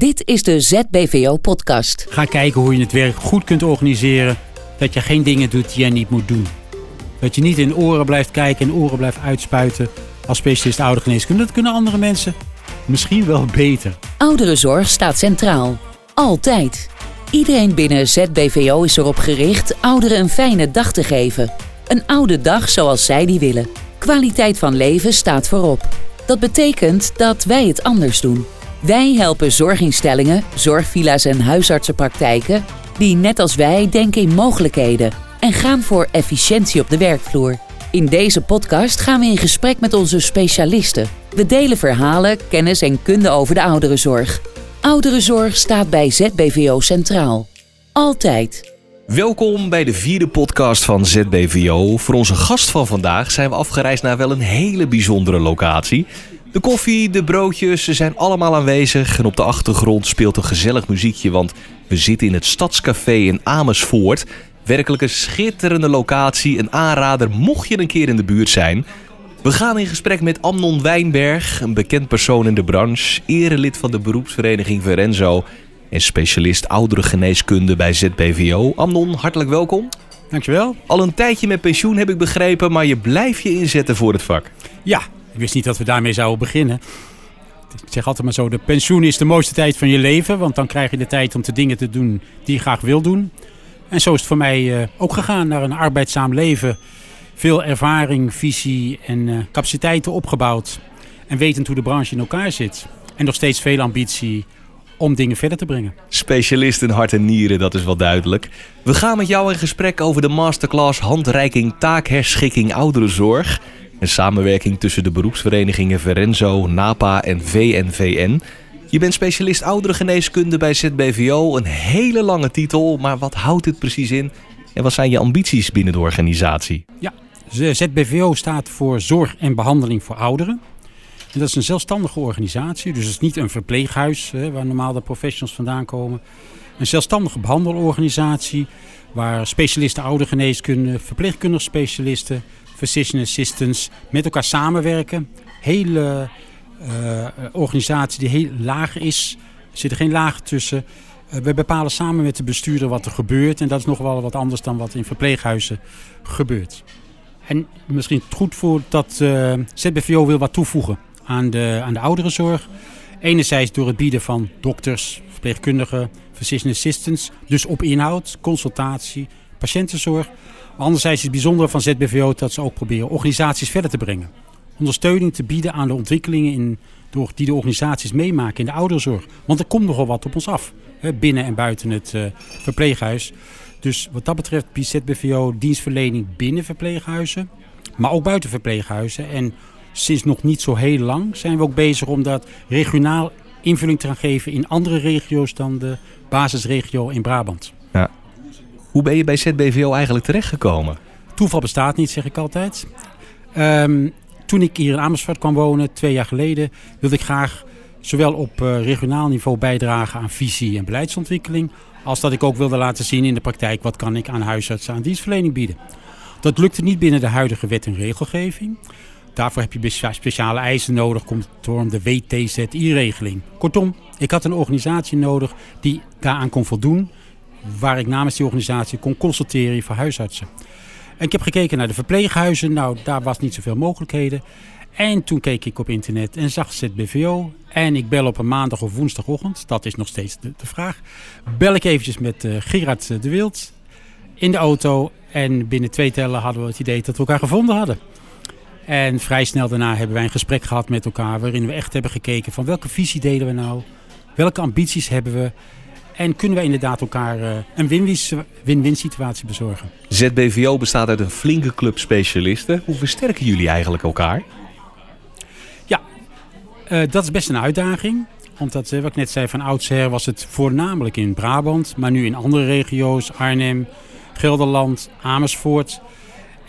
Dit is de ZBVO-podcast. Ga kijken hoe je het werk goed kunt organiseren. Dat je geen dingen doet die je niet moet doen. Dat je niet in oren blijft kijken en oren blijft uitspuiten als specialist oudergeneeskunde. Dat kunnen andere mensen misschien wel beter. Ouderenzorg staat centraal. Altijd. Iedereen binnen ZBVO is erop gericht ouderen een fijne dag te geven. Een oude dag zoals zij die willen. Kwaliteit van leven staat voorop. Dat betekent dat wij het anders doen. Wij helpen zorginstellingen, zorgvilla's en huisartsenpraktijken die net als wij denken in mogelijkheden en gaan voor efficiëntie op de werkvloer. In deze podcast gaan we in gesprek met onze specialisten. We delen verhalen, kennis en kunde over de ouderenzorg. Ouderenzorg staat bij ZBVO centraal. Altijd. Welkom bij de vierde podcast van ZBVO. Voor onze gast van vandaag zijn we afgereisd naar wel een hele bijzondere locatie. De koffie, de broodjes, ze zijn allemaal aanwezig. En op de achtergrond speelt een gezellig muziekje, want we zitten in het Stadscafé in Amersfoort. Werkelijk een schitterende locatie, een aanrader mocht je een keer in de buurt zijn. We gaan in gesprek met Amnon Wijnberg, een bekend persoon in de branche, erelid van de beroepsvereniging Verenzo en specialist ouderengeneeskunde bij ZBVO. Amnon, hartelijk welkom. Dankjewel. Al een tijdje met pensioen heb ik begrepen, maar je blijft je inzetten voor het vak. Ja, ik wist niet dat we daarmee zouden beginnen. Ik zeg altijd maar zo, de pensioen is de mooiste tijd van je leven. Want dan krijg je de tijd om de dingen te doen die je graag wil doen. En zo is het voor mij uh, ook gegaan naar een arbeidzaam leven. Veel ervaring, visie en uh, capaciteiten opgebouwd. En wetend hoe de branche in elkaar zit. En nog steeds veel ambitie om dingen verder te brengen. Specialist in hart en nieren, dat is wel duidelijk. We gaan met jou in gesprek over de masterclass handreiking taakherschikking ouderenzorg. Een samenwerking tussen de beroepsverenigingen Verenzo, NAPA en VNVN. Je bent specialist ouderengeneeskunde bij ZBVO. Een hele lange titel, maar wat houdt dit precies in? En wat zijn je ambities binnen de organisatie? Ja, ZBVO staat voor Zorg en Behandeling voor Ouderen. En dat is een zelfstandige organisatie, dus het is niet een verpleeghuis hè, waar normaal de professionals vandaan komen. Een zelfstandige behandelorganisatie waar specialisten oudergeneeskunde, verpleegkundige specialisten, physician assistants met elkaar samenwerken. Hele uh, organisatie die heel laag is. Er zitten geen lagen tussen. Uh, we bepalen samen met de bestuurder wat er gebeurt. En dat is nog wel wat anders dan wat in verpleeghuizen gebeurt. En misschien goed voor dat ZBVO wil wat toevoegen aan de, aan de ouderenzorg. Enerzijds door het bieden van dokters, verpleegkundigen, physician assistants. Dus op inhoud, consultatie, patiëntenzorg. Anderzijds is het bijzondere van ZBVO dat ze ook proberen organisaties verder te brengen. Ondersteuning te bieden aan de ontwikkelingen in, door, die de organisaties meemaken in de ouderenzorg. Want er komt nogal wat op ons af, hè, binnen en buiten het uh, verpleeghuis. Dus wat dat betreft biedt ZBVO dienstverlening binnen verpleeghuizen, maar ook buiten verpleeghuizen. En sinds nog niet zo heel lang zijn we ook bezig om dat regionaal invulling te gaan geven in andere regio's dan de basisregio in Brabant. Hoe ben je bij ZBVO eigenlijk terechtgekomen? Toeval bestaat niet, zeg ik altijd. Um, toen ik hier in Amersfoort kwam wonen, twee jaar geleden, wilde ik graag zowel op uh, regionaal niveau bijdragen aan visie en beleidsontwikkeling, als dat ik ook wilde laten zien in de praktijk wat kan ik aan huisartsen aan dienstverlening bieden. Dat lukte niet binnen de huidige wet en regelgeving. Daarvoor heb je speciale eisen nodig, komt door de WTZI-regeling. Kortom, ik had een organisatie nodig die daaraan kon voldoen, waar ik namens die organisatie kon consulteren voor huisartsen. En ik heb gekeken naar de verpleeghuizen. Nou, daar was niet zoveel mogelijkheden. En toen keek ik op internet en zag ZBVO. En ik bel op een maandag of woensdagochtend. Dat is nog steeds de, vraag. Bel ik eventjes met uh, Gerard de Wild in de auto. En binnen twee tellen hadden we het idee dat we elkaar gevonden hadden. En vrij snel daarna hebben wij een gesprek gehad met elkaar. Waarin we echt hebben gekeken van welke visie delen we nou? Welke ambities hebben we? En kunnen we inderdaad elkaar uh, een win-win situatie bezorgen. ZBVO bestaat uit een flinke club specialisten. Hoe versterken jullie eigenlijk elkaar? Ja, uh, dat is best een uitdaging. Omdat, uh, wat ik net zei, van oudsher was het voornamelijk in Brabant. Maar nu in andere regio's, Arnhem, Gelderland, Amersfoort.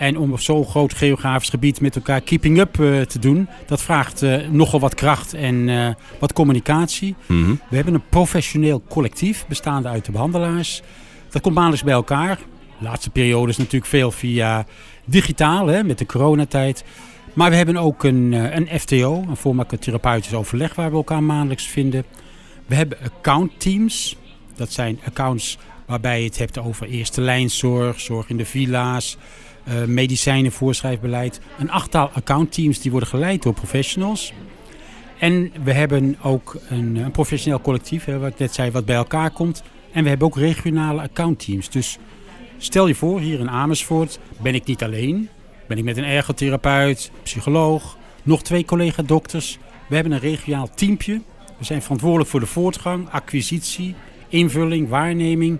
En om op zo'n groot geografisch gebied met elkaar keeping up uh, te doen, dat vraagt uh, nogal wat kracht en uh, wat communicatie. Mm -hmm. We hebben een professioneel collectief bestaande uit de behandelaars. Dat komt maandelijks bij elkaar. De laatste periode is natuurlijk veel via digitaal, hè, met de coronatijd. Maar we hebben ook een, een FTO, een therapeutisch overleg, waar we elkaar maandelijks vinden. We hebben accountteams. Dat zijn accounts waarbij je het hebt over eerste lijnzorg, zorg in de villa's, uh, medicijnen, voorschrijfbeleid. Een achttal accountteams die worden geleid door professionals. En we hebben ook een, een professioneel collectief, hè, wat ik net zei, wat bij elkaar komt. En we hebben ook regionale accountteams. Dus stel je voor, hier in Amersfoort ben ik niet alleen. Ben ik met een ergotherapeut, psycholoog, nog twee collega-dokters. We hebben een regionaal teampje. We zijn verantwoordelijk voor de voortgang, acquisitie, invulling, waarneming.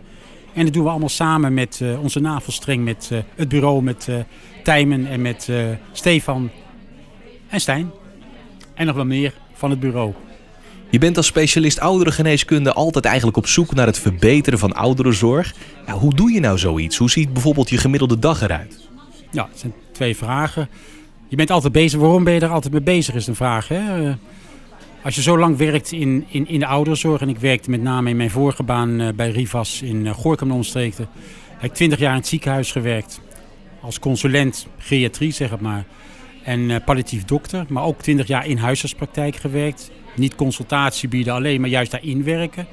En dat doen we allemaal samen met uh, onze navelstreng, met uh, het bureau, met uh, Tijmen en met Stefan en Stijn. En nog wel meer van het bureau. Je bent als specialist ouderengeneeskunde altijd eigenlijk op zoek naar het verbeteren van ouderenzorg. Ja, hoe doe je nou zoiets? Hoe ziet bijvoorbeeld je gemiddelde dag eruit? Ja, het zijn twee vragen. Je bent altijd bezig. Waarom ben je er altijd mee bezig, is een vraag. Hè? Als je zo lang werkt in, in, in de ouderenzorg, en ik werkte met name in mijn vorige baan uh, bij Rivas in uh, heb ik twintig jaar in het ziekenhuis gewerkt. Als consulent geriatrie, zeg het maar. En uh, palliatief dokter, maar ook twintig jaar in huisartspraktijk gewerkt. Niet consultatie bieden alleen, maar juist daarin werken.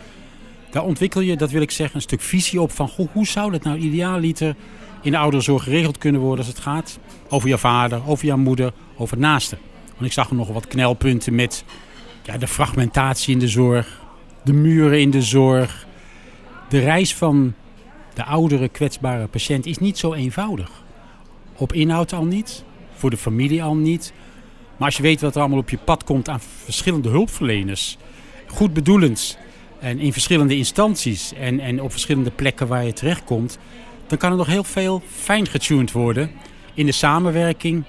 Daar ontwikkel je, dat wil ik zeggen, een stuk visie op van goh, hoe zou dat nou idealiter in de ouderenzorg geregeld kunnen worden als het gaat over je vader, over jouw moeder, over naasten. Want ik zag nog wat knelpunten met ja, de fragmentatie in de zorg, de muren in de zorg. De reis van de oudere kwetsbare patiënt is niet zo eenvoudig. Op inhoud al niet, voor de familie al niet. Maar als je weet wat er allemaal op je pad komt aan verschillende hulpverleners, goed bedoelend en in verschillende instanties en, en op verschillende plekken waar je terechtkomt, dan kan er nog heel veel fijn getuned worden in de samenwerking.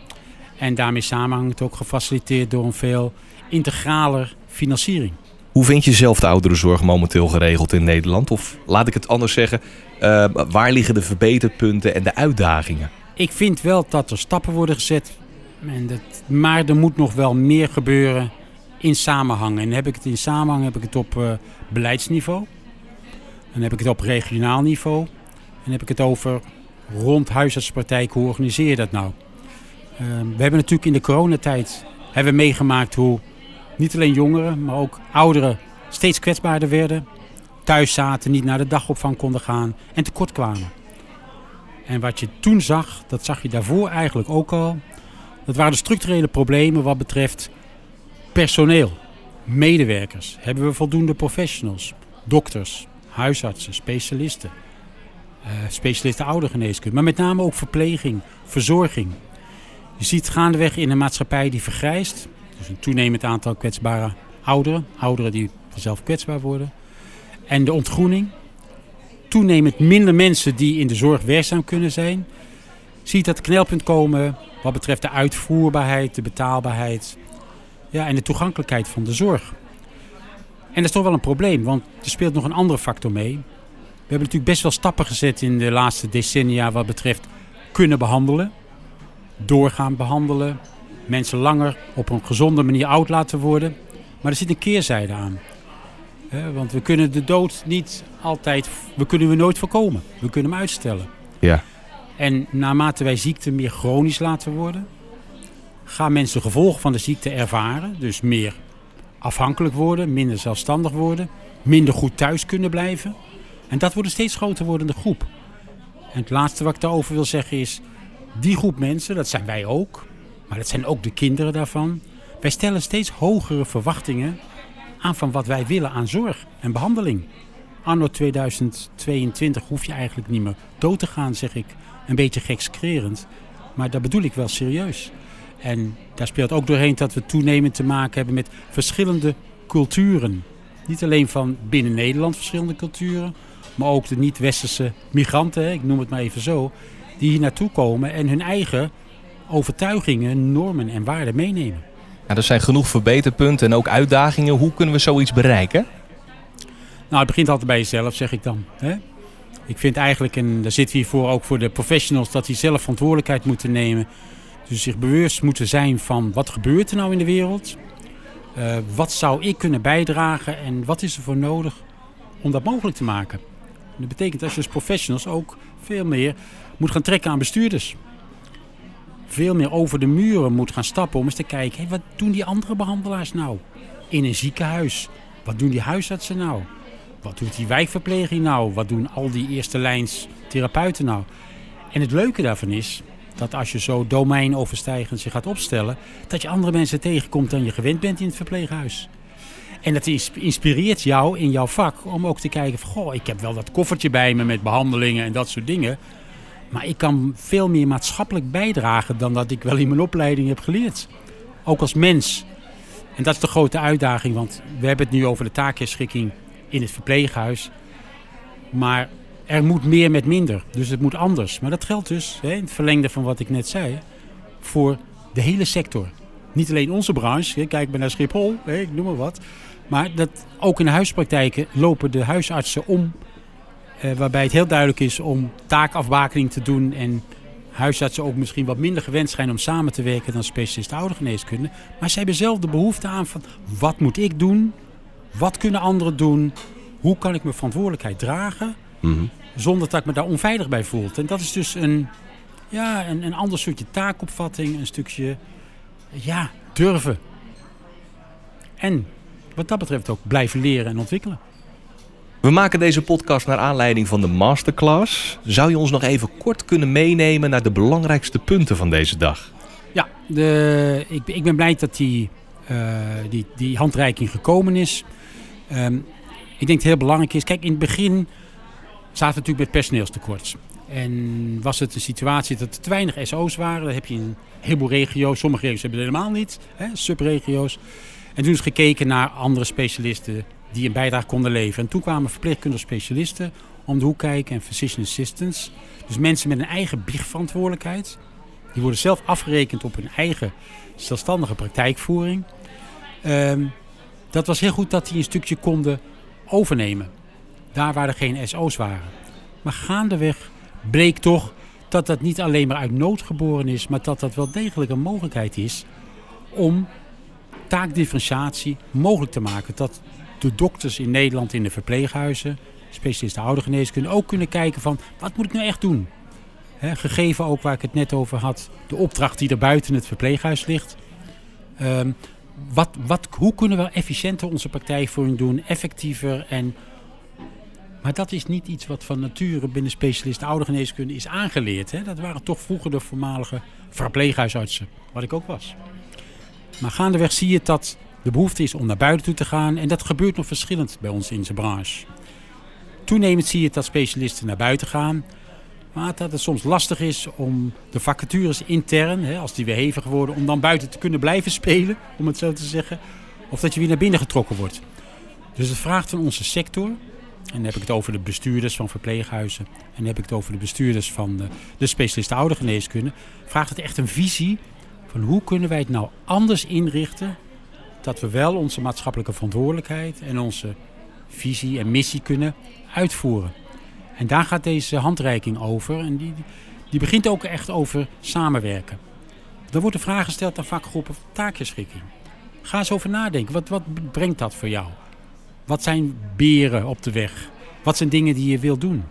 En daarmee samenhangt ook gefaciliteerd door een veel integraler financiering. Hoe vind je zelf de ouderenzorg momenteel geregeld in Nederland? Of laat ik het anders zeggen, uh, waar liggen de verbeterpunten en de uitdagingen? Ik vind wel dat er stappen worden gezet. En dat, maar er moet nog wel meer gebeuren in samenhang. En heb ik het in samenhang heb ik het op uh, beleidsniveau. Dan heb ik het op regionaal niveau. En heb ik het over rond huisartspraktijk. Hoe organiseer je dat nou? Uh, we hebben natuurlijk in de coronatijd hebben we meegemaakt hoe niet alleen jongeren, maar ook ouderen steeds kwetsbaarder werden. Thuis zaten, niet naar de dagopvang konden gaan en tekort kwamen. En wat je toen zag, dat zag je daarvoor eigenlijk ook al. Dat waren de structurele problemen wat betreft personeel, medewerkers. Hebben we voldoende professionals, dokters, huisartsen, specialisten, uh, specialisten oudergeneeskunde, maar met name ook verpleging, verzorging. Je ziet gaandeweg in een maatschappij die vergrijst, dus een toenemend aantal kwetsbare ouderen, ouderen die vanzelf kwetsbaar worden. En de ontgroening, toenemend minder mensen die in de zorg werkzaam kunnen zijn. Ziet dat knelpunt komen wat betreft de uitvoerbaarheid, de betaalbaarheid ja, en de toegankelijkheid van de zorg. En dat is toch wel een probleem, want er speelt nog een andere factor mee. We hebben natuurlijk best wel stappen gezet in de laatste decennia wat betreft kunnen behandelen, doorgaan behandelen, mensen langer op een gezonde manier oud laten worden. Maar er zit een keerzijde aan. want we kunnen de dood niet altijd, we kunnen we nooit voorkomen. We kunnen hem uitstellen. Ja. En naarmate wij ziekte meer chronisch laten worden, gaan mensen de gevolgen van de ziekte ervaren. Dus meer afhankelijk worden, minder zelfstandig worden, minder goed thuis kunnen blijven. En dat wordt een steeds groter wordende groep. En het laatste wat ik daarover wil zeggen is, die groep mensen, dat zijn wij ook, maar dat zijn ook de kinderen daarvan. Wij stellen steeds hogere verwachtingen aan van wat wij willen aan zorg en behandeling. Anno 2022 hoef je eigenlijk niet meer dood te gaan, zeg ik. Een beetje gekskrerend. Maar dat bedoel ik wel serieus. En daar speelt ook doorheen dat we toenemend te maken hebben met verschillende culturen. Niet alleen van binnen Nederland verschillende culturen, maar ook de niet-westerse migranten, ik noem het maar even zo, die hier naartoe komen en hun eigen overtuigingen, normen en waarden meenemen. Ja, er zijn genoeg verbeterpunten en ook uitdagingen. Hoe kunnen we zoiets bereiken? Nou, het begint altijd bij jezelf, zeg ik dan. Hè? Ik vind eigenlijk, en daar zitten we hiervoor ook voor de professionals, dat die zelf verantwoordelijkheid moeten nemen. Dus zich bewust moeten zijn van wat gebeurt er nou in de wereld? Uh, wat zou ik kunnen bijdragen en wat is er voor nodig om dat mogelijk te maken? dat betekent dat je als professionals ook veel meer moet gaan trekken aan bestuurders veel meer over de muren moet gaan stappen om eens te kijken, wat doen die andere behandelaars nou in een ziekenhuis? Wat doen die huisartsen nou? Wat doet die wijkverpleging nou? Wat doen al die eerste lijns therapeuten nou? En het leuke daarvan is dat als je zo domeinoverstijgend je gaat opstellen, dat je andere mensen tegenkomt dan je gewend bent in het verpleeghuis. En dat inspireert jou in jouw vak om ook te kijken van, goh, ik heb wel dat koffertje bij me met behandelingen en dat soort dingen. Maar ik kan veel meer maatschappelijk bijdragen dan dat ik wel in mijn opleiding heb geleerd. Ook als mens. En dat is de grote uitdaging, want we hebben het nu over de taakherschikking in het verpleeghuis. Maar er moet meer met minder. Dus het moet anders. Maar dat geldt dus, hè, in het verlengde van wat ik net zei, voor de hele sector. Niet alleen onze branche, kijk maar naar Schiphol, hè, ik noem maar wat. Maar dat, ook in de huispraktijken lopen de huisartsen om. Eh, waarbij het heel duidelijk is om taakafbakening te doen. En huisartsen ook misschien wat minder gewend zijn om samen te werken dan specialisten oudergeneeskunde. Maar ze hebben zelf de behoefte aan van wat moet ik doen? Wat kunnen anderen doen? Hoe kan ik mijn verantwoordelijkheid dragen? Mhm. Zonder dat ik me daar onveilig bij voel. En dat is dus een, ja, een, een ander soortje taakopvatting. Een stukje ja, durven. En wat dat betreft ook blijven leren en ontwikkelen. We maken deze podcast naar aanleiding van de masterclass. Zou je ons nog even kort kunnen meenemen naar de belangrijkste punten van deze dag? Ja, de, ik, ik ben blij dat die, uh, die, die handreiking gekomen is. Um, ik denk het heel belangrijk is. Kijk, in het begin zaten we natuurlijk met personeelstekort. En was het een situatie dat er te weinig SO's waren. Dat heb je in een heleboel regio's. Sommige regio's hebben het helemaal niet. Hè, subregio's. En toen is gekeken naar andere specialisten die een bijdrage konden leveren. En toen kwamen verpleegkundige specialisten om de hoek kijken en physician assistants. Dus mensen met een eigen biegverantwoordelijkheid. Die worden zelf afgerekend op hun eigen zelfstandige praktijkvoering. Um, dat was heel goed dat die een stukje konden overnemen. Daar waar er geen SO's waren. Maar gaandeweg bleek toch dat dat niet alleen maar uit nood geboren is, maar dat dat wel degelijk een mogelijkheid is om taakdifferentiatie mogelijk te maken. Dat de dokters in Nederland in de verpleeghuizen, specialisten oudergeneeskunde, ook kunnen kijken van wat moet ik nou echt doen? gegeven ook waar ik het net over had, de opdracht die er buiten het verpleeghuis ligt. Um, wat, wat, hoe kunnen we efficiënter onze praktijkvoering doen, effectiever en maar dat is niet iets wat van nature binnen specialisten oudergeneeskunde is aangeleerd. Hè? Dat waren toch vroeger de voormalige verpleeghuisartsen, wat ik ook was. Maar gaandeweg zie je dat de behoefte is om naar buiten toe te gaan. En dat gebeurt nog verschillend bij ons in zijn branche. Toenemend zie je dat specialisten naar buiten gaan. Maar dat het soms lastig is om de vacatures intern, hè, als die weer hevig worden, om dan buiten te kunnen blijven spelen, om het zo te zeggen. Of dat je weer naar binnen getrokken wordt. Dus het vraagt van onze sector, en dan heb ik het over de bestuurders van verpleeghuizen. En dan heb ik het over de bestuurders van de, de specialisten oudergeneeskunde. Vraagt het echt een visie van hoe kunnen wij het nou anders inrichten. Dat we wel onze maatschappelijke verantwoordelijkheid en onze visie en missie kunnen uitvoeren. En daar gaat deze handreiking over. En die, die begint ook echt over samenwerken. Er wordt de vraag gesteld aan vakgroepen taakgeschikking. Ga eens over nadenken. Wat, wat brengt dat voor jou? Wat zijn beren op de weg? Wat zijn dingen die je wilt doen?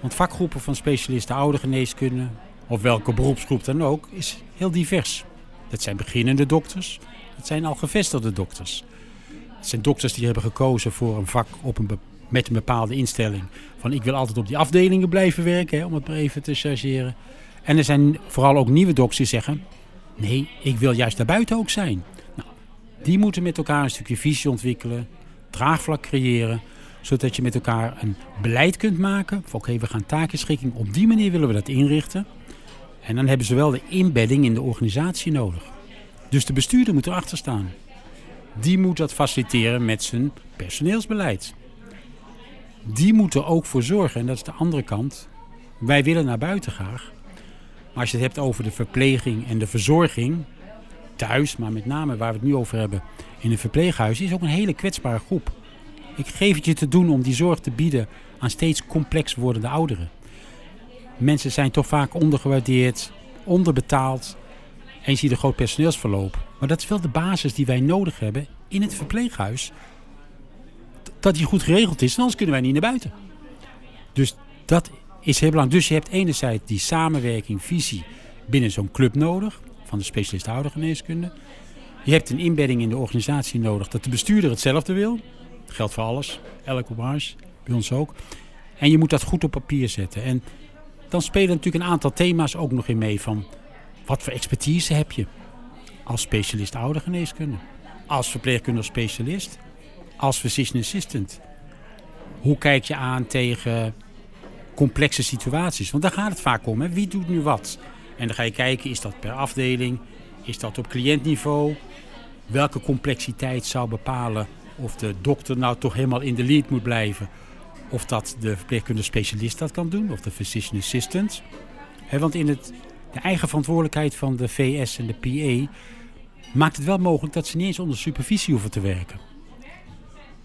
Want vakgroepen van specialisten oudergeneeskunde, of welke beroepsgroep dan ook, is heel divers. Dat zijn beginnende dokters, dat zijn al gevestigde dokters. Het zijn dokters die hebben gekozen voor een vak op een met een bepaalde instelling. Van ik wil altijd op die afdelingen blijven werken, hè, om het maar even te chargeren. En er zijn vooral ook nieuwe dokters die zeggen: nee, ik wil juist daarbuiten ook zijn. Nou, die moeten met elkaar een stukje visie ontwikkelen, draagvlak creëren, zodat je met elkaar een beleid kunt maken. Oké, we gaan takenschikking, op die manier willen we dat inrichten. En dan hebben ze wel de inbedding in de organisatie nodig. Dus de bestuurder moet erachter staan. Die moet dat faciliteren met zijn personeelsbeleid die moeten er ook voor zorgen. En dat is de andere kant. Wij willen naar buiten graag. Maar als je het hebt over de verpleging en de verzorging thuis, maar met name waar we het nu over hebben in een verpleeghuis, is ook een hele kwetsbare groep. Ik geef het je te doen om die zorg te bieden aan steeds complex wordende ouderen. Mensen zijn toch vaak ondergewaardeerd, onderbetaald en je ziet een groot personeelsverloop. Maar dat is wel de basis die wij nodig hebben in het verpleeghuis dat die goed geregeld is. Anders kunnen wij niet naar buiten. Dus dat is heel belangrijk. Dus je hebt enerzijds die samenwerking, visie binnen zo'n club nodig. Van de specialist oudergeneeskunde. Je hebt een inbedding in de organisatie nodig dat de bestuurder hetzelfde wil. Dat geldt voor alles, elke branche, bij ons ook. En je moet dat goed op papier zetten. En dan spelen natuurlijk een aantal thema's ook nog in mee van wat voor expertise heb je als specialist oudergeneeskunde, als verpleegkundig specialist, als physician assistant. Hoe kijk je aan tegen complexe situaties? Want daar gaat het vaak om. Hè? Wie doet nu wat? En dan ga je kijken, is dat per afdeling? Is dat op cliëntniveau? Welke complexiteit zou bepalen of de dokter nou toch helemaal in de lead moet blijven? Of dat de verpleegkundige specialist dat kan doen, of de physician assistant. want in het, de eigen verantwoordelijkheid van de VS en de PA maakt het wel mogelijk dat ze niet eens onder supervisie hoeven te werken.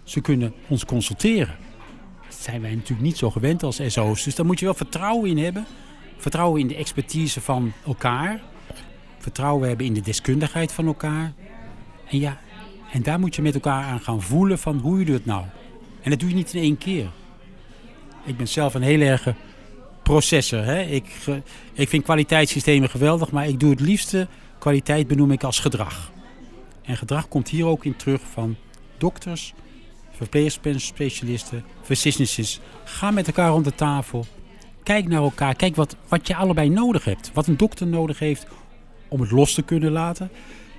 Ze kunnen ons consulteren. Dat zijn wij natuurlijk niet zo gewend als SO's. Dus daar moet je wel vertrouwen in hebben. Vertrouwen in de expertise van elkaar. Vertrouwen hebben in de deskundigheid van elkaar. En ja, en daar moet je met elkaar aan gaan voelen van hoe je het nou. En dat doe je niet in één keer. Ik ben zelf een heel erge processor. Hè? Ik, ik vind kwaliteitssystemen geweldig, maar ik doe het liefste kwaliteit benoem ik als gedrag. En gedrag komt hier ook in terug van dokters, verpleegspecialisten, physicians. Ga met elkaar rond de tafel. Kijk naar elkaar. Kijk wat, wat je allebei nodig hebt. Wat een dokter nodig heeft om het los te kunnen laten.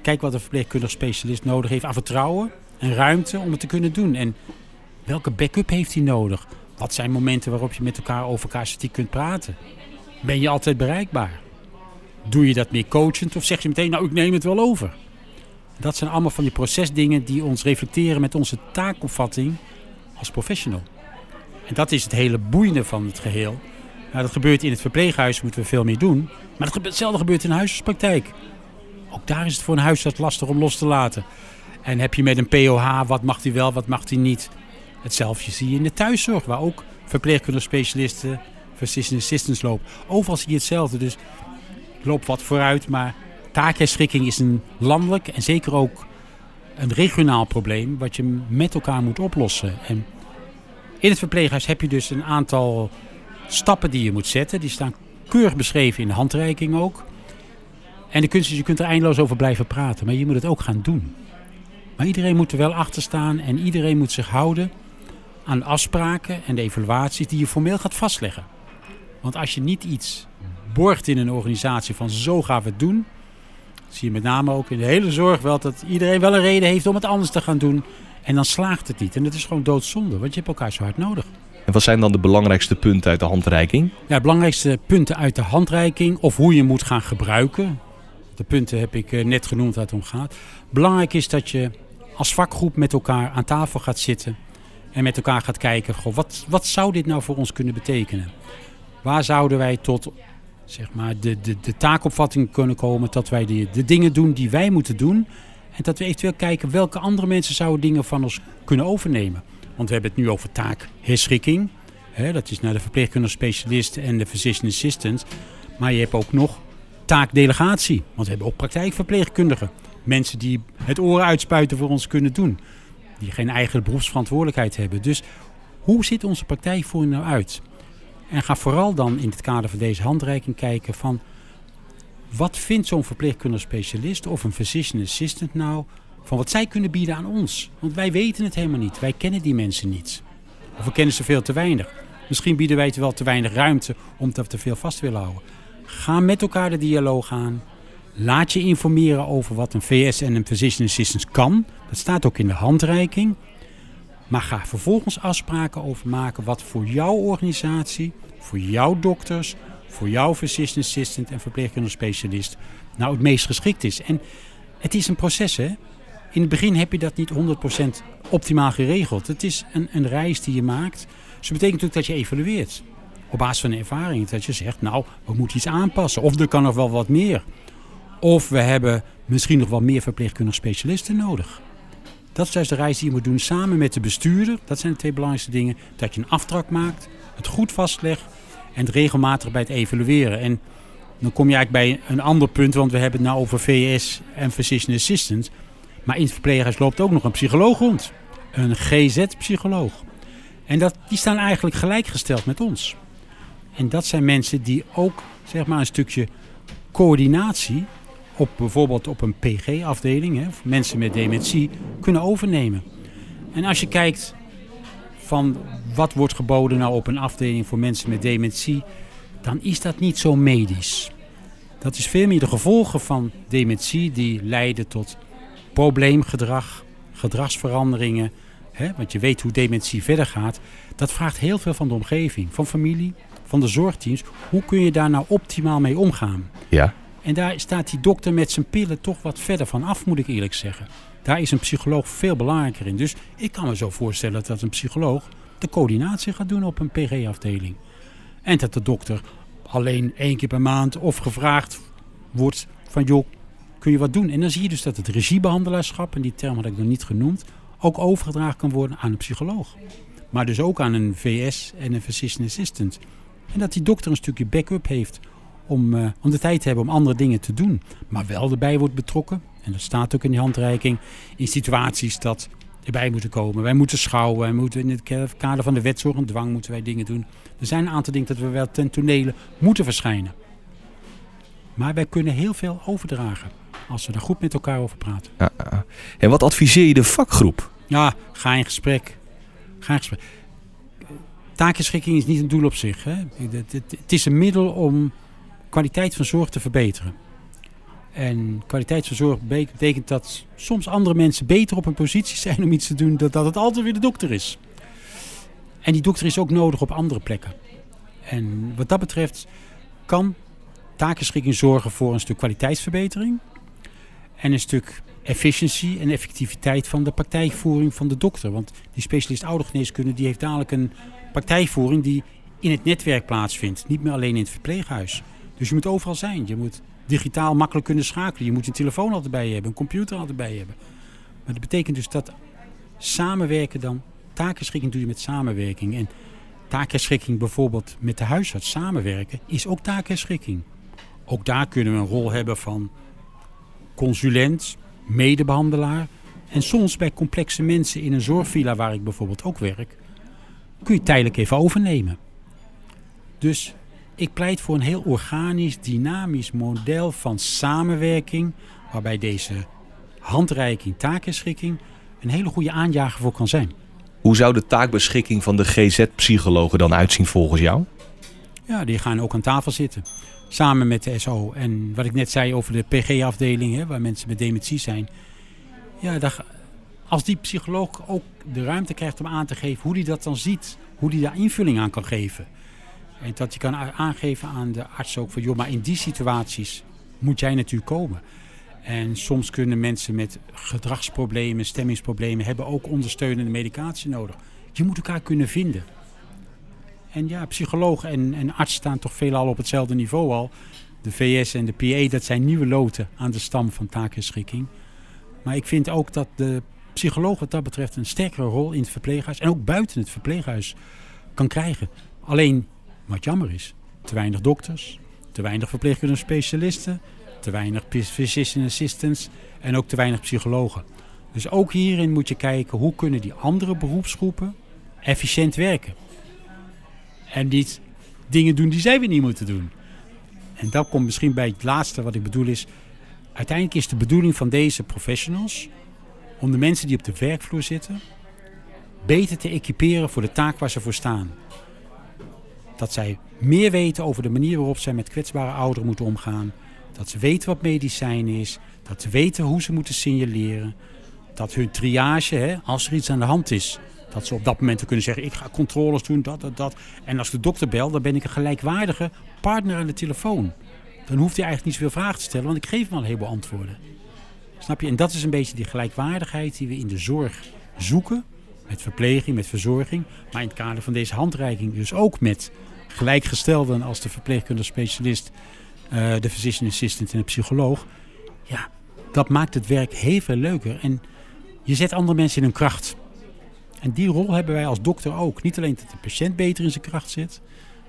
Kijk wat een verpleegkundig specialist nodig heeft aan vertrouwen en ruimte om het te kunnen doen. En welke backup heeft hij nodig? Wat zijn momenten waarop je met elkaar over casuïstiek kunt praten? Ben je altijd bereikbaar? Doe je dat meer coachend of zeg je meteen, nou ik neem het wel over? Dat zijn allemaal van die procesdingen die ons reflecteren met onze taakopvatting als professional. En dat is het hele boeiende van het geheel. Nou, dat gebeurt in het verpleeghuis, moeten we veel meer doen. Maar hetzelfde gebeurt in de huisartspraktijk. Ook daar is het voor een huisarts lastig om los te laten. En heb je met een POH, wat mag hij wel, wat mag hij niet? Hetzelfde zie je in de thuiszorg, waar ook verpleegkundige specialisten, physician assistants lopen. Overal zie je hetzelfde. Dus ik loop wat vooruit, maar taakherschikking is een landelijk en zeker ook een regionaal probleem wat je met elkaar moet oplossen. En in het verpleeghuis heb je dus een aantal stappen die je moet zetten. Die staan keurig beschreven in de handreiking ook. En je kunt er eindeloos over blijven praten, maar je moet het ook gaan doen. Maar iedereen moet er wel achter staan en iedereen moet zich houden aan afspraken en de evaluaties die je formeel gaat vastleggen. Want als je niet iets borgt in een organisatie van zo gaan we het doen, zie je met name ook in de hele zorg wel dat iedereen wel een reden heeft om het anders te gaan doen. En dan slaagt het niet. En dat is gewoon doodzonde, want je hebt elkaar zo hard nodig. En wat zijn dan de belangrijkste punten uit de handreiking? Ja, de belangrijkste punten uit de handreiking of hoe je moet gaan gebruiken. De punten heb ik eh, net genoemd waar het om gaat. Belangrijk is dat je als vakgroep met elkaar aan tafel gaat zitten en met elkaar gaat kijken, goh, wat, wat zou dit nou voor ons kunnen betekenen? Waar zouden wij tot zeg maar, de, de, de taakopvatting kunnen komen dat wij de, de dingen doen die wij moeten doen. En dat we eventueel kijken welke andere mensen zouden dingen van ons kunnen overnemen. Want we hebben het nu over taakherschikking. Hè, dat is naar de verpleegkundige specialist en de physician assistant. Maar je hebt ook nog taakdelegatie. Want we hebben ook praktijkverpleegkundigen. Mensen die het oren uitspuiten voor ons kunnen doen. Die geen eigen beroepsverantwoordelijkheid hebben. Dus hoe ziet onze praktijkvoering nou uit? En ga vooral dan in het kader van deze handreiking kijken van... wat vindt zo'n verpleegkundige specialist of een physician assistant nou... van wat zij kunnen bieden aan ons? Want wij weten het helemaal niet. Wij kennen die mensen niet. Of we kennen ze veel te weinig. Misschien bieden wij te wel te weinig ruimte we te veel vast willen houden. Ga met elkaar de dialoog aan. Laat je informeren over wat een VS en een physician assistant kan. Dat staat ook in de handreiking. Maar ga vervolgens afspraken over maken wat voor jouw organisatie, voor jouw dokters, voor jouw physician assistant en verpleegkundige specialist nou het meest geschikt is. En het is een proces hè. In het begin heb je dat niet 100% optimaal geregeld. Het is een, een reis die je maakt. Dus dat betekent natuurlijk dat je evalueert. Op basis van de ervaring. Dat je zegt, nou, we moeten iets aanpassen. Of er kan nog wel wat meer. Of we hebben misschien nog wel meer verpleegkundige specialisten nodig. Dat is juist de reis die je moet doen samen met de bestuurder. Dat zijn de twee belangrijkste dingen. Dat je een aftrap maakt, het goed vastlegt en het regelmatig bij het evalueren. En dan kom je eigenlijk bij een ander punt, want we hebben het nou over VS en Physician Assistant. Maar in het verpleeghuis loopt ook nog een psycholoog rond. Een GZ-psycholoog. En dat, die staan eigenlijk gelijkgesteld met ons. En dat zijn mensen die ook zeg maar, een stukje coördinatie op bijvoorbeeld op een PG-afdeling, mensen met dementie, kunnen overnemen. En als je kijkt van wat wordt geboden nou op een afdeling voor mensen met dementie, dan is dat niet zo medisch. Dat is veel meer de gevolgen van dementie die leiden tot probleemgedrag, gedragsveranderingen. Hè, want je weet hoe dementie verder gaat. Dat vraagt heel veel van de omgeving, van familie, van de zorgteams. Hoe kun je daar nou optimaal mee omgaan? Ja. En daar staat die dokter met zijn pillen toch wat verder van af, moet ik eerlijk zeggen. Daar is een psycholoog veel belangrijker in. Dus ik kan me zo voorstellen dat een psycholoog de coördinatie gaat doen op een PG-afdeling. En dat de dokter alleen één keer per maand of gevraagd wordt van joh, kun je wat doen? En dan zie je dus dat het regiebehandelaarschap, en die term had ik nog niet genoemd, ook overgedragen kan worden aan een psycholoog. Maar dus ook aan een VS en een physician assistant. En dat die dokter een stukje backup heeft om, uh, om de tijd te hebben om andere dingen te doen. Maar wel erbij wordt betrokken, en dat staat ook in die handreiking, in situaties dat erbij moeten komen. Wij moeten schouwen, wij moeten in het kader van de wetzorg en dwang moeten wij dingen doen. Er zijn een aantal dingen dat we wel ten tonele moeten verschijnen. Maar wij kunnen heel veel overdragen als we daar goed met elkaar over praten. Ja, en wat adviseer je de vakgroep? Ja, ga in gesprek. Ga in gesprek. Takenschikking is niet een doel op zich. Hè? Het is een middel om kwaliteit van zorg te verbeteren. En kwaliteit van zorg betekent dat soms andere mensen beter op een positie zijn om iets te doen, dan dat het altijd weer de dokter is. En die dokter is ook nodig op andere plekken. En wat dat betreft kan takenschikking zorgen voor een stuk kwaliteitsverbetering en een stuk efficiëntie en effectiviteit van de praktijkvoering van de dokter. Want die specialist oudergeneeskunde die heeft dadelijk een praktijkvoering die in het netwerk plaatsvindt, niet meer alleen in het verpleeghuis. Dus je moet overal zijn. Je moet digitaal makkelijk kunnen schakelen. Je moet een telefoon altijd bij je hebben, een computer altijd bij je hebben. Maar dat betekent dus dat samenwerken dan, takenschikking doe je met samenwerking. En takenschikking bijvoorbeeld met de huisarts samenwerken is ook takenschikking. Ook daar kunnen we een rol hebben van consulent, medebehandelaar. En soms bij complexe mensen in een zorgvilla waar ik bijvoorbeeld ook werk, kun je tijdelijk even overnemen. Dus ik pleit voor een heel organisch, dynamisch model van samenwerking, waarbij deze handreiking, takenschikking een hele goede aanjager voor kan zijn. Hoe zou de taakbeschikking van de GZ-psychologen dan uitzien volgens jou? Ja, die gaan ook aan tafel zitten. Samen met de SO. En wat ik net zei over de PG-afdeling, waar mensen met dementie zijn. Ja, dat, als die psycholoog ook de ruimte krijgt om aan te geven hoe hij dat dan ziet. Hoe hij daar invulling aan kan geven. En dat je kan aangeven aan de arts ook van, joh, maar in die situaties moet jij natuurlijk komen. En soms kunnen mensen met gedragsproblemen, stemmingsproblemen hebben ook ondersteunende medicatie nodig. Je moet elkaar kunnen vinden. En ja, psycholoog en, en arts staan toch veelal op hetzelfde niveau al. De VS en de PA, dat zijn nieuwe loten aan de stam van takenschikking. Maar ik vind ook dat de psycholoog wat dat betreft een sterkere rol in het verpleeghuis en ook buiten het verpleeghuis kan krijgen. Alleen wat jammer is, te weinig dokters, te weinig verpleegkundige specialisten, te weinig physician assistants en ook te weinig psychologen. Dus ook hierin moet je kijken hoe kunnen die andere beroepsgroepen efficiënt werken. En niet dingen doen die zij weer niet moeten doen. En dat komt misschien bij het laatste wat ik bedoel is. Uiteindelijk is de bedoeling van deze professionals om de mensen die op de werkvloer zitten beter te equiperen voor de taak waar ze voor staan dat zij meer weten over de manier waarop zij met kwetsbare ouderen moeten omgaan. Dat ze weten wat medicijn is. Dat ze weten hoe ze moeten signaleren. Dat hun triage, hè, als er iets aan de hand is, dat ze op dat moment kunnen zeggen: Ik ga controles doen, dat, dat, dat. En als de dokter belt, dan ben ik een gelijkwaardige partner aan de telefoon. Dan hoeft hij eigenlijk niet zoveel vragen te stellen, want ik geef hem al een heleboel antwoorden. Snap je? En dat is een beetje die gelijkwaardigheid die we in de zorg zoeken. Met verpleging, met verzorging. Maar in het kader van deze handreiking dus ook met gelijkgestelden als de verpleegkundige specialist, uh, de physician assistant en de psycholoog. Ja, dat maakt het werk heel veel leuker. En je zet andere mensen in hun kracht. En die rol hebben wij als dokter ook. Niet alleen dat de patiënt beter in zijn kracht zit,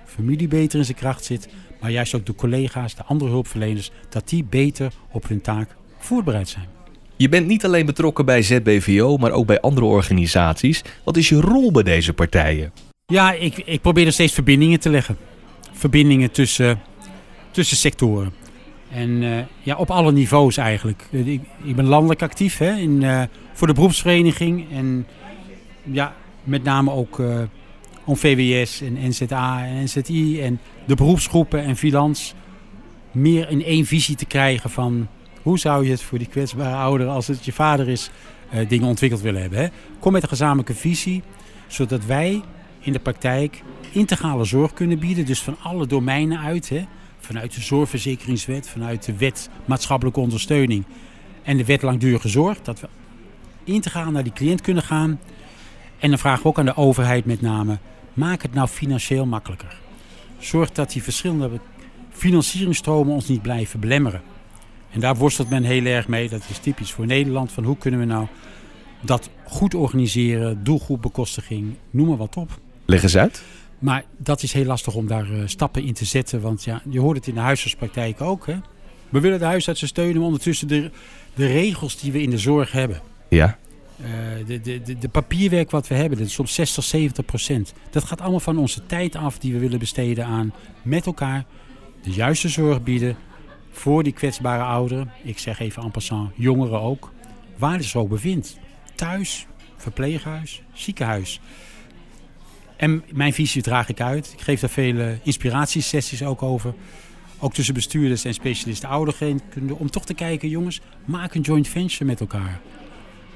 familie beter in zijn kracht zit, maar juist ook de collega's, de andere hulpverleners, dat die beter op hun taak voorbereid zijn. Je bent niet alleen betrokken bij ZBVO, maar ook bij andere organisaties. Wat is je rol bij deze partijen? Ja, ik, ik probeer er steeds verbindingen te leggen. Verbindingen tussen, tussen sectoren. En uh, ja, op alle niveaus eigenlijk. Ik, ik ben landelijk actief hè, in, uh, voor de beroepsvereniging. En ja, met name ook uh, om VWS en NZA en NZI en de beroepsgroepen en Filans meer in één visie te krijgen van hoe zou je het voor die kwetsbare ouder als het je vader is uh, dingen ontwikkeld willen hebben. Hè? Kom met een gezamenlijke visie, zodat wij in de praktijk integrale zorg kunnen bieden. Dus van alle domeinen uit. Hè? Vanuit de zorgverzekeringswet, vanuit de wet maatschappelijke ondersteuning en de wet langdurige zorg. Dat we integraal naar die cliënt kunnen gaan. En dan vragen we ook aan de overheid met name, maak het nou financieel makkelijker. Zorg dat die verschillende financieringstromen ons niet blijven belemmeren. En daar worstelt men heel erg mee. Dat is typisch voor Nederland. Van hoe kunnen we nou dat goed organiseren, doelgroepbekostiging, noem maar wat op. Leg eens uit. Maar dat is heel lastig om daar uh, stappen in te zetten. Want ja, je hoort het in de huisartspraktijk ook. Hè? We willen de huisartsen steunen, maar ondertussen de, de regels die we in de zorg hebben. Ja. Uh, de, de, de, de, papierwerk wat we hebben, dat is soms 60, 70 procent. Dat gaat allemaal van onze tijd af die we willen besteden aan met elkaar de juiste zorg bieden voor die kwetsbare ouderen. Ik zeg even en passant, jongeren ook. Waar het zo bevindt. Thuis, verpleeghuis, ziekenhuis. En mijn visie draag ik uit. Ik geef daar vele inspiratiesessies ook over. Ook tussen bestuurders en specialisten oudergeneeskunde. Om toch te kijken, jongens, maak een joint venture met elkaar.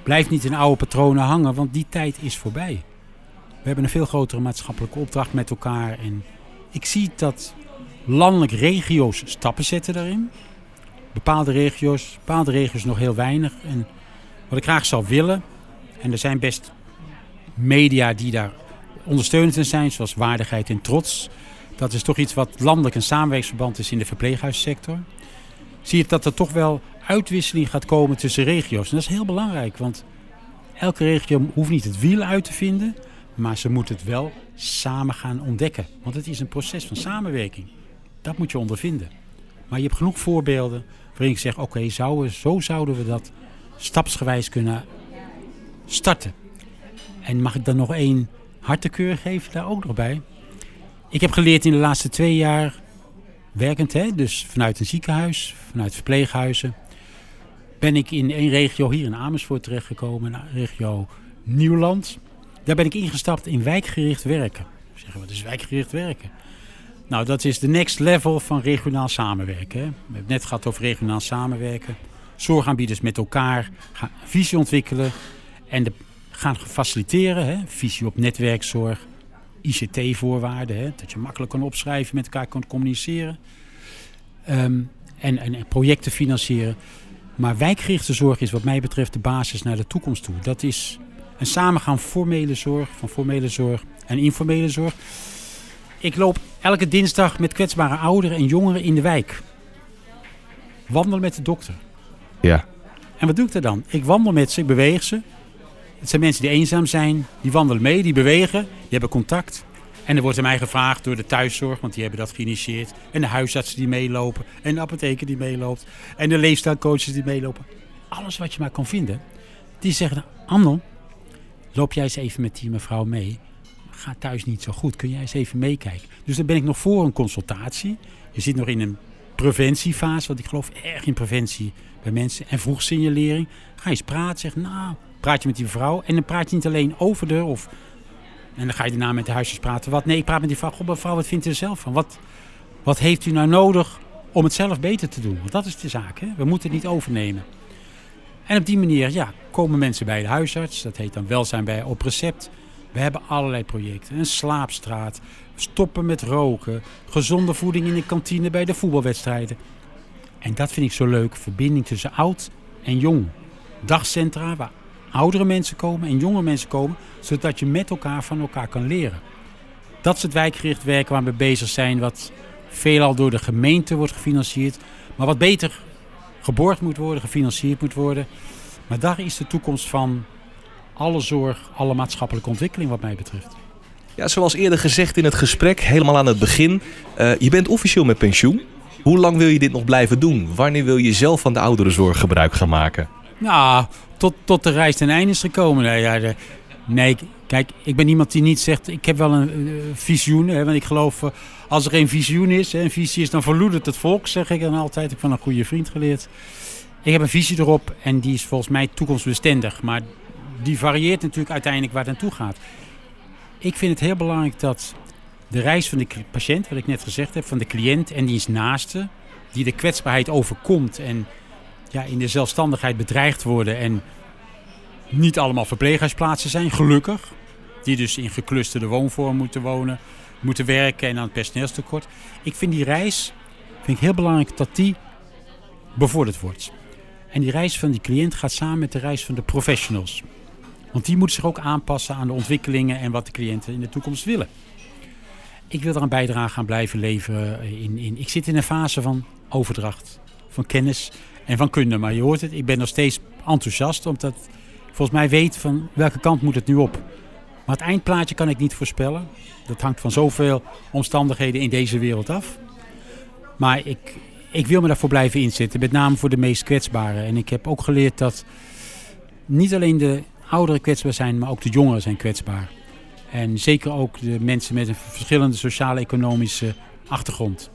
Blijf niet in oude patronen hangen, want die tijd is voorbij. We hebben een veel grotere maatschappelijke opdracht met elkaar. En ik zie dat landelijk regio's stappen zetten daarin. Bepaalde regio's, bepaalde regio's nog heel weinig. En wat ik graag zou willen, en er zijn best media die daar ondersteunend in zijn, zoals waardigheid en trots. Dat is toch iets wat landelijk een samenwerkingsverband is in de verpleeghuissector. Zie je dat er toch wel uitwisseling gaat komen tussen regio's. En dat is heel belangrijk, want elke regio hoeft niet het wiel uit te vinden, maar ze moet het wel samen gaan ontdekken. Want het is een proces van samenwerking. Dat moet je ondervinden. Maar je hebt genoeg voorbeelden waarin ik zeg: oké, zo zouden we dat stapsgewijs kunnen starten. En mag ik dan nog één hartekeur geven daar ook nog bij? Ik heb geleerd in de laatste twee jaar werkend, hè, dus vanuit een ziekenhuis, vanuit verpleeghuizen, ben ik in één regio hier in Amersfoort terechtgekomen, de regio Nieuwland. Daar ben ik ingestapt in wijkgericht werken. Zeggen, wat is wijkgericht werken? Nou, dat is de next level van regionaal samenwerken. Hè. We hebben het net gehad over regionaal samenwerken. Zorgaanbieders met elkaar gaan visie ontwikkelen en de, gaan faciliteren. Hè. Visie op netwerkzorg, ICT-voorwaarden. Dat je makkelijk kan opschrijven, met elkaar kan communiceren. Ehm, en, en, projecten financieren. Maar wijkgerichte zorg is wat mij betreft de basis naar de toekomst toe. Dat is een samengaan formele zorg, van formele zorg en informele zorg. Ik loop elke dinsdag met kwetsbare ouderen en jongeren in de wijk. Wandelen met de dokter. Ja. En wat doe ik er dan? Ik wandel met ze, ik beweeg ze. Het zijn mensen die eenzaam zijn, die wandelen mee, die bewegen, die hebben contact. En er wordt aan mij gevraagd door de thuiszorg, want die hebben dat geïnitieerd. En de huisartsen die meelopen. En de apotheker die meeloopt. En de leefstijlcoaches die meelopen. Alles wat je maar kan vinden. Die zeggen, Anno, loop jij eens even met die mevrouw mee gaat thuis niet zo goed. Kun jij eens even meekijken? Dus dan ben ik nog voor een consultatie. Je zit nog in een preventiefase, want ik geloof erg in preventie bij mensen. En vroeg signalering. Ga eens praten, zeg nou, praat je met die vrouw. En dan praat je niet alleen over de of... En dan ga je daarna met de huisjes praten. Wat? Nee, ik praat met die vrouw. Goh, mevrouw, wat vindt u er zelf van? Wat, wat heeft u nou nodig om het zelf beter te doen? Want dat is de zaak, hè? We moeten het niet overnemen. En op die manier ja, komen mensen bij de huisarts. Dat heet dan welzijn bij op recept. We hebben allerlei projecten. Een slaapstraat, stoppen met roken, gezonde voeding in de kantine bij de voetbalwedstrijden. En dat vind ik zo leuk, verbinding tussen oud en jong. Dagcentra waar oudere mensen komen en jonge mensen komen, zodat je met elkaar van elkaar kan leren. Dat is het wijkgericht werken waar we bezig zijn, wat veelal door de gemeente wordt gefinancierd, maar wat beter geborgd moet worden, gefinancierd moet worden. Maar daar is de toekomst van alle zorg, alle maatschappelijke ontwikkeling wat mij betreft. Ja, zoals eerder gezegd in het gesprek, helemaal aan het begin. Uh, je bent officieel met pensioen. Hoe lang wil je dit nog blijven doen? Wanneer wil je zelf van de ouderenzorg gebruik gaan maken? Nou, tot, tot de reis ten einde is gekomen. Nee, ja, de, nee, kijk, ik ben iemand die niet zegt... ik heb wel een uh, visioen. Hè, want ik geloof, uh, als er geen visioen is... Hè, een visie is, dan verloedert het volk, zeg ik dan altijd. Ik heb van een goede vriend geleerd. Ik heb een visie erop en die is volgens mij toekomstbestendig. Maar die varieert natuurlijk uiteindelijk waar het naartoe gaat. Ik vind het heel belangrijk dat de reis van de patiënt, wat ik net gezegd heb, van de cliënt en diens naaste, die de kwetsbaarheid overkomt en ja, in de zelfstandigheid bedreigd worden en niet allemaal verpleeghuisplaatsen zijn, gelukkig. Die dus in geclusterde woonvorm moeten wonen, moeten werken en aan het personeelstekort. Ik vind die reis vind ik heel belangrijk dat die bevorderd wordt. En die reis van die cliënt gaat samen met de reis van de professionals. Want die moeten zich ook aanpassen aan de ontwikkelingen en wat de cliënten in de toekomst willen. Ik wil daar een bijdrage aan blijven leveren. In, in, ik zit in een fase van overdracht, van kennis en van kunde. Maar je hoort het, ik ben nog steeds enthousiast, omdat ik volgens mij weet van welke kant moet het nu op. Maar het eindplaatje kan ik niet voorspellen. Dat hangt van zoveel omstandigheden in deze wereld af. Maar ik, ik wil me daarvoor blijven inzetten, met name voor de meest kwetsbaren. En ik heb ook geleerd dat niet alleen de ouderen kwetsbaar zijn, maar ook de jongeren zijn kwetsbaar. En zeker ook de mensen met een verschillende sociaal-economische achtergrond.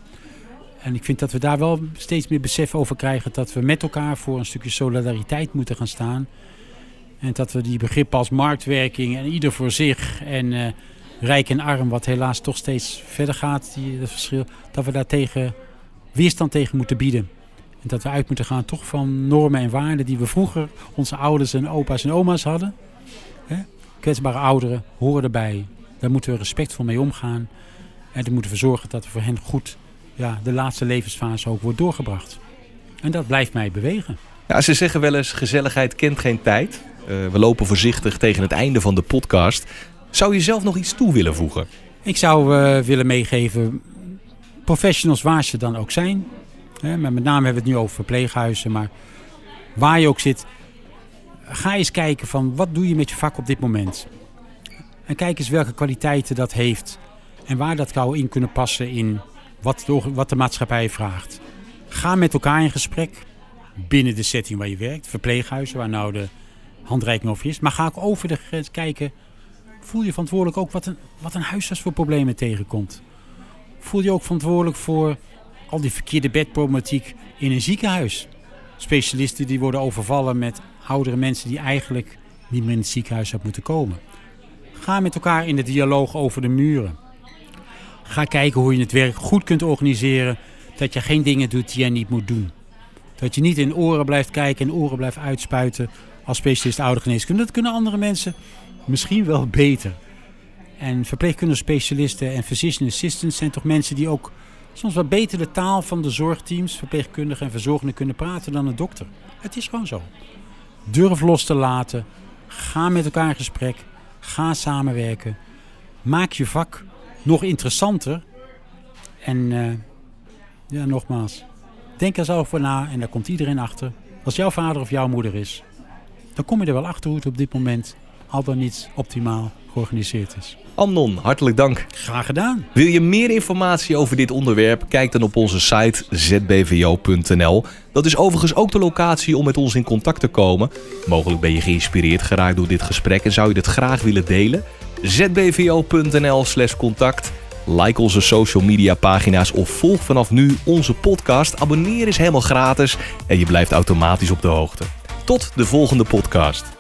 En ik vind dat we daar wel steeds meer besef over krijgen dat we met elkaar voor een stukje solidariteit moeten gaan staan. En dat we die begrippen als marktwerking en ieder voor zich en uh, rijk en arm, wat helaas toch steeds verder gaat, die, dat verschil, dat we daar tegen weerstand tegen moeten bieden. En dat we uit moeten gaan toch van normen en waarden die we vroeger onze ouders en opa's en oma's hadden. Hè? Kwetsbare ouderen horen erbij. Daar moeten we respectvol mee omgaan. En daar moeten we zorgen dat we voor hen goed ja, de laatste levensfase ook wordt doorgebracht. En dat blijft mij bewegen. Ja, ze zeggen wel eens, gezelligheid kent geen tijd. Uh, we lopen voorzichtig tegen het einde van de podcast. Zou je zelf nog iets toe willen voegen? Ik zou uh, willen meegeven, professionals waar ze dan ook zijn. Maar met name hebben we het nu over verpleeghuizen. Maar waar je ook zit, ga eens kijken van wat doe je met je vak op dit moment. En kijk eens welke kwaliteiten dat heeft. En waar dat zou in kunnen passen in wat de, wat de maatschappij vraagt. Ga met elkaar in gesprek binnen de setting waar je werkt. Verpleeghuizen, waar nou de handreiking over is. Maar ga ook over de grens kijken. Voel je verantwoordelijk ook wat een, wat een huisarts voor problemen tegenkomt. Voel je ook verantwoordelijk voor al die verkeerde bedproblematiek in een ziekenhuis. Specialisten die worden overvallen met oudere mensen die eigenlijk niet meer in het ziekenhuis hadden moeten komen. Ga met elkaar in de dialoog over de muren. Ga kijken hoe je het werk goed kunt organiseren. Dat je geen dingen doet die je niet moet doen. Dat je niet in oren blijft kijken en oren blijft uitspuiten als specialist oudergeneeskunde. Dat kunnen andere mensen misschien wel beter. En verpleegkundige-specialisten en physician assistants zijn toch mensen die ook soms wat beter de taal van de zorgteams, verpleegkundigen en verzorgenden kunnen praten dan een dokter. Het is gewoon zo. Durf los te laten. Ga met elkaar in gesprek. Ga samenwerken. Maak je vak nog interessanter. En uh, ja, nogmaals, denk er zelf voor na en daar komt iedereen achter. Als jouw vader of jouw moeder is, dan kom je er wel achter hoe het op dit moment al dan niet optimaal georganiseerd is. Amnon, hartelijk dank. Graag gedaan. Wil je meer informatie over dit onderwerp? Kijk dan op onze site zbvo.nl. Dat is overigens ook de locatie om met ons in contact te komen. Mogelijk ben je geïnspireerd geraakt door dit gesprek en zou je dit graag willen delen? zbvo.nl slash contact. Like onze social media pagina's of volg vanaf nu onze podcast. Abonneer is helemaal gratis en je blijft automatisch op de hoogte. Tot de volgende podcast.